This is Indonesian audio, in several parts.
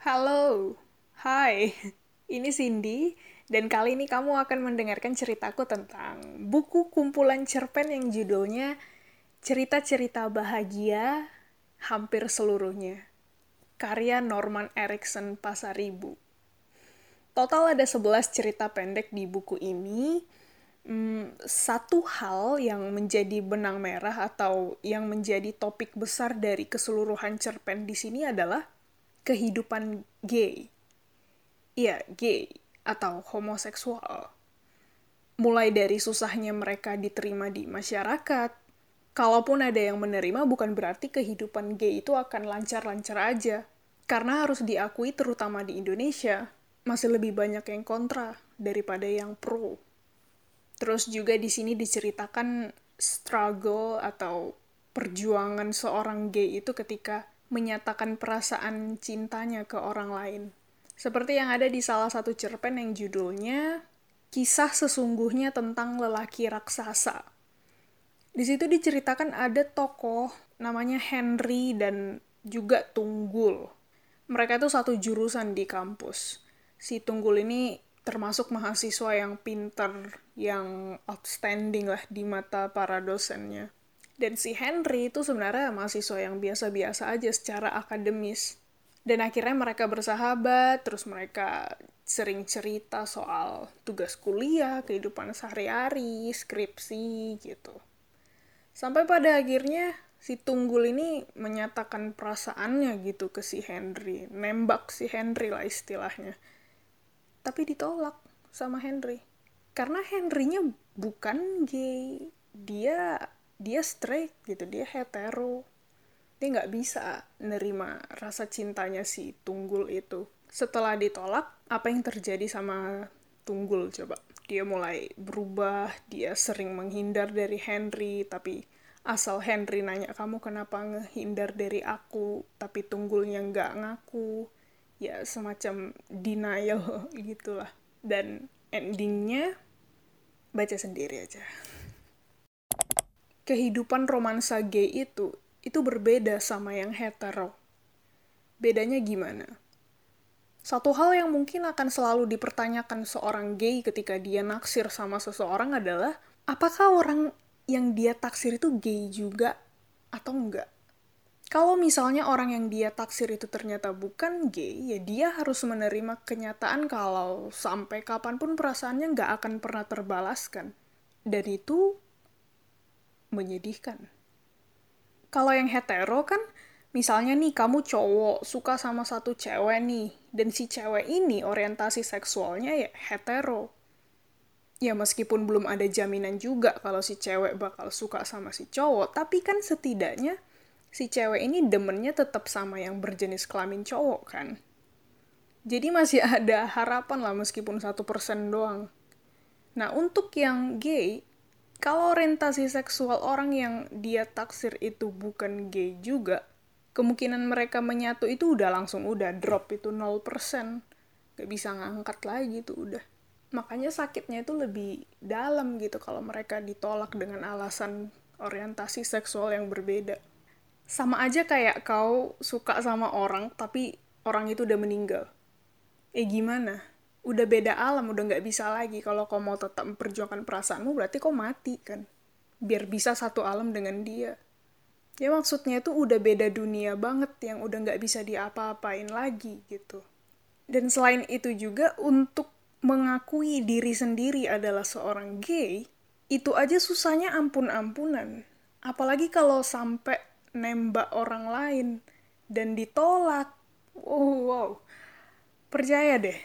Halo, hai, ini Cindy, dan kali ini kamu akan mendengarkan ceritaku tentang buku kumpulan cerpen yang judulnya Cerita-cerita Bahagia Hampir Seluruhnya, karya Norman Erickson Pasaribu. Total ada 11 cerita pendek di buku ini, hmm, satu hal yang menjadi benang merah atau yang menjadi topik besar dari keseluruhan cerpen di sini adalah kehidupan gay. Iya, gay atau homoseksual. Mulai dari susahnya mereka diterima di masyarakat. Kalaupun ada yang menerima, bukan berarti kehidupan gay itu akan lancar-lancar aja. Karena harus diakui terutama di Indonesia, masih lebih banyak yang kontra daripada yang pro. Terus juga di sini diceritakan struggle atau perjuangan seorang gay itu ketika menyatakan perasaan cintanya ke orang lain. Seperti yang ada di salah satu cerpen yang judulnya Kisah Sesungguhnya Tentang Lelaki Raksasa. Di situ diceritakan ada tokoh namanya Henry dan juga Tunggul. Mereka itu satu jurusan di kampus. Si Tunggul ini termasuk mahasiswa yang pinter, yang outstanding lah di mata para dosennya. Dan si Henry itu sebenarnya mahasiswa yang biasa-biasa aja secara akademis. Dan akhirnya mereka bersahabat, terus mereka sering cerita soal tugas kuliah, kehidupan sehari-hari, skripsi, gitu. Sampai pada akhirnya si Tunggul ini menyatakan perasaannya gitu ke si Henry. Nembak si Henry lah istilahnya. Tapi ditolak sama Henry. Karena Henry-nya bukan gay. Dia dia straight gitu dia hetero. Dia nggak bisa nerima rasa cintanya si Tunggul itu. Setelah ditolak apa yang terjadi sama Tunggul coba? Dia mulai berubah dia sering menghindar dari Henry tapi asal Henry nanya kamu kenapa ngehindar dari aku tapi Tunggulnya nggak ngaku? Ya semacam denial gitulah. Dan endingnya baca sendiri aja kehidupan romansa gay itu itu berbeda sama yang hetero. Bedanya gimana? Satu hal yang mungkin akan selalu dipertanyakan seorang gay ketika dia naksir sama seseorang adalah apakah orang yang dia taksir itu gay juga atau enggak? Kalau misalnya orang yang dia taksir itu ternyata bukan gay, ya dia harus menerima kenyataan kalau sampai kapan pun perasaannya nggak akan pernah terbalaskan. Dan itu menyedihkan. Kalau yang hetero kan, misalnya nih kamu cowok suka sama satu cewek nih, dan si cewek ini orientasi seksualnya ya hetero. Ya meskipun belum ada jaminan juga kalau si cewek bakal suka sama si cowok, tapi kan setidaknya si cewek ini demennya tetap sama yang berjenis kelamin cowok kan. Jadi masih ada harapan lah meskipun satu persen doang. Nah untuk yang gay, kalau orientasi seksual orang yang dia taksir itu bukan gay juga, kemungkinan mereka menyatu itu udah langsung udah drop itu 0%. Gak bisa ngangkat lagi tuh udah. Makanya sakitnya itu lebih dalam gitu kalau mereka ditolak dengan alasan orientasi seksual yang berbeda. Sama aja kayak kau suka sama orang tapi orang itu udah meninggal. Eh gimana? Udah beda alam, udah nggak bisa lagi. Kalau kau mau tetap memperjuangkan perasaanmu, berarti kau mati kan. Biar bisa satu alam dengan dia. Ya maksudnya itu udah beda dunia banget yang udah nggak bisa diapa-apain lagi gitu. Dan selain itu juga untuk mengakui diri sendiri adalah seorang gay, itu aja susahnya ampun-ampunan. Apalagi kalau sampai nembak orang lain dan ditolak. Wow, wow. Percaya deh,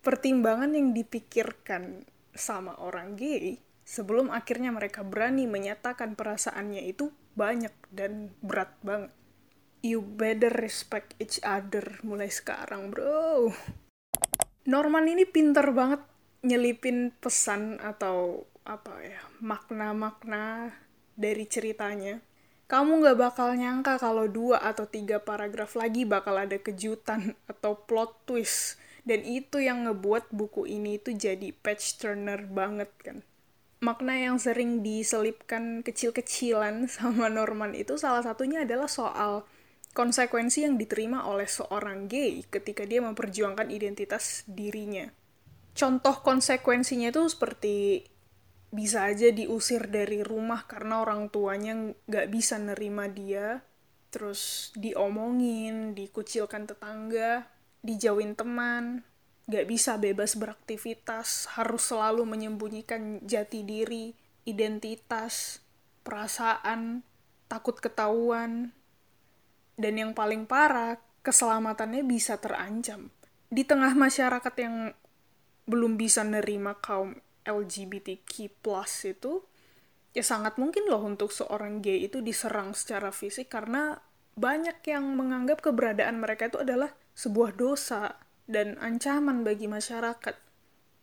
pertimbangan yang dipikirkan sama orang gay sebelum akhirnya mereka berani menyatakan perasaannya itu banyak dan berat banget. You better respect each other mulai sekarang, bro. Norman ini pinter banget nyelipin pesan atau apa ya makna-makna dari ceritanya. Kamu gak bakal nyangka kalau dua atau tiga paragraf lagi bakal ada kejutan atau plot twist dan itu yang ngebuat buku ini itu jadi page turner banget kan makna yang sering diselipkan kecil-kecilan sama Norman itu salah satunya adalah soal konsekuensi yang diterima oleh seorang gay ketika dia memperjuangkan identitas dirinya. Contoh konsekuensinya itu seperti bisa aja diusir dari rumah karena orang tuanya nggak bisa nerima dia, terus diomongin, dikucilkan tetangga, dijauhin teman, nggak bisa bebas beraktivitas, harus selalu menyembunyikan jati diri, identitas, perasaan, takut ketahuan, dan yang paling parah, keselamatannya bisa terancam. Di tengah masyarakat yang belum bisa nerima kaum LGBTQ+, itu, ya sangat mungkin loh untuk seorang gay itu diserang secara fisik karena banyak yang menganggap keberadaan mereka itu adalah sebuah dosa dan ancaman bagi masyarakat.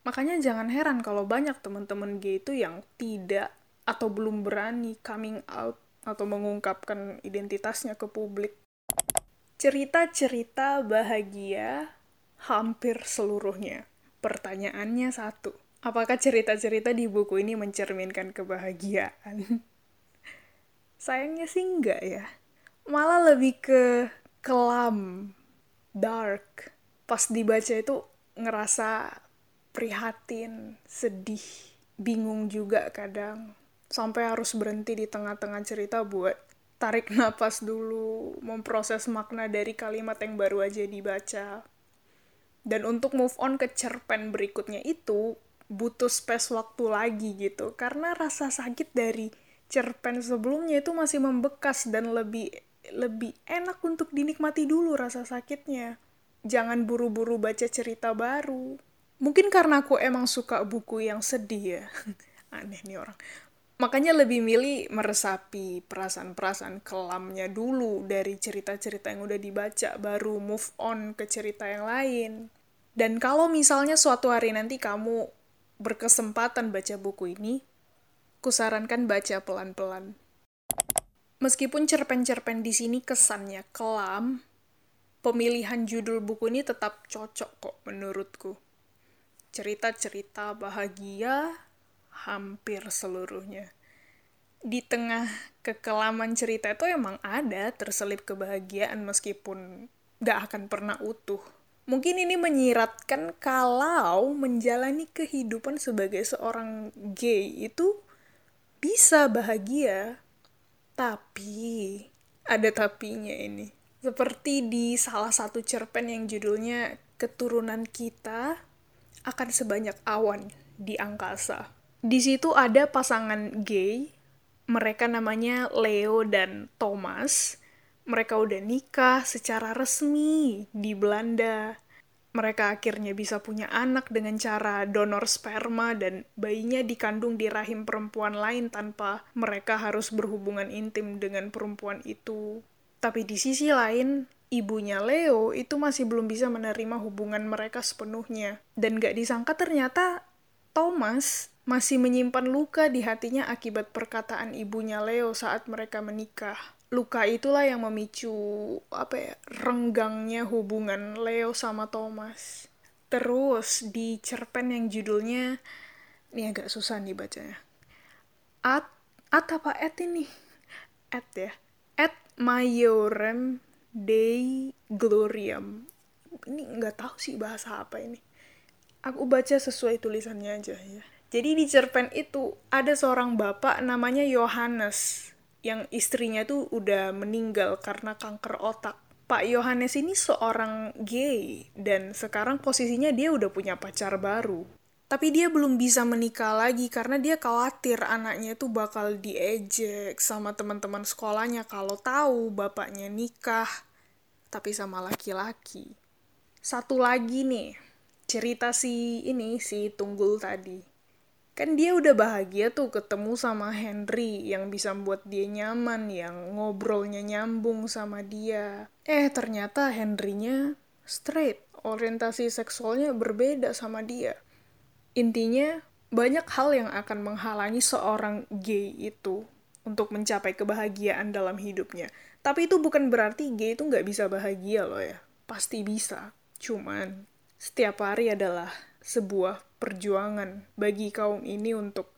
Makanya jangan heran kalau banyak teman-teman gay itu yang tidak atau belum berani coming out atau mengungkapkan identitasnya ke publik. Cerita-cerita bahagia hampir seluruhnya. Pertanyaannya satu, apakah cerita-cerita di buku ini mencerminkan kebahagiaan? Sayangnya sih enggak ya. Malah lebih ke kelam, dark. Pas dibaca itu ngerasa prihatin, sedih, bingung juga kadang. Sampai harus berhenti di tengah-tengah cerita buat tarik napas dulu, memproses makna dari kalimat yang baru aja dibaca. Dan untuk move on ke cerpen berikutnya itu, butuh space waktu lagi gitu. Karena rasa sakit dari cerpen sebelumnya itu masih membekas dan lebih lebih enak untuk dinikmati dulu rasa sakitnya. Jangan buru-buru baca cerita baru. Mungkin karena aku emang suka buku yang sedih ya. Aneh nih orang makanya lebih milih meresapi perasaan-perasaan kelamnya dulu dari cerita-cerita yang udah dibaca baru move on ke cerita yang lain dan kalau misalnya suatu hari nanti kamu berkesempatan baca buku ini kusarankan baca pelan-pelan meskipun cerpen-cerpen di sini kesannya kelam pemilihan judul buku ini tetap cocok kok menurutku cerita-cerita bahagia hampir seluruhnya. Di tengah kekelaman cerita itu emang ada terselip kebahagiaan meskipun gak akan pernah utuh. Mungkin ini menyiratkan kalau menjalani kehidupan sebagai seorang gay itu bisa bahagia. Tapi, ada tapinya ini. Seperti di salah satu cerpen yang judulnya Keturunan Kita akan sebanyak awan di angkasa. Di situ ada pasangan gay, mereka namanya Leo dan Thomas. Mereka udah nikah secara resmi di Belanda. Mereka akhirnya bisa punya anak dengan cara donor sperma dan bayinya dikandung di rahim perempuan lain tanpa mereka harus berhubungan intim dengan perempuan itu. Tapi di sisi lain, ibunya Leo itu masih belum bisa menerima hubungan mereka sepenuhnya. Dan gak disangka ternyata Thomas masih menyimpan luka di hatinya akibat perkataan ibunya Leo saat mereka menikah. Luka itulah yang memicu apa ya, renggangnya hubungan Leo sama Thomas. Terus di cerpen yang judulnya ini agak susah nih bacanya. At at apa et ini? At ya. At Majorem Dei Gloriam. Ini nggak tahu sih bahasa apa ini. Aku baca sesuai tulisannya aja ya jadi di cerpen itu ada seorang bapak namanya Yohanes yang istrinya tuh udah meninggal karena kanker otak. Pak Yohanes ini seorang gay dan sekarang posisinya dia udah punya pacar baru. Tapi dia belum bisa menikah lagi karena dia khawatir anaknya tuh bakal diejek sama teman-teman sekolahnya kalau tahu bapaknya nikah tapi sama laki-laki. Satu lagi nih, cerita si ini si Tunggul tadi kan dia udah bahagia tuh ketemu sama Henry yang bisa membuat dia nyaman, yang ngobrolnya nyambung sama dia. Eh, ternyata Henry-nya straight, orientasi seksualnya berbeda sama dia. Intinya, banyak hal yang akan menghalangi seorang gay itu untuk mencapai kebahagiaan dalam hidupnya. Tapi itu bukan berarti gay itu nggak bisa bahagia loh ya. Pasti bisa. Cuman, setiap hari adalah sebuah perjuangan bagi kaum ini untuk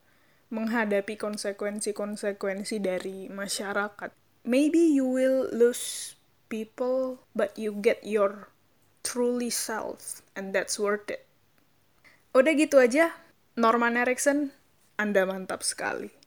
menghadapi konsekuensi-konsekuensi dari masyarakat. Maybe you will lose people, but you get your truly self, and that's worth it. Udah gitu aja, Norman Erickson, Anda mantap sekali.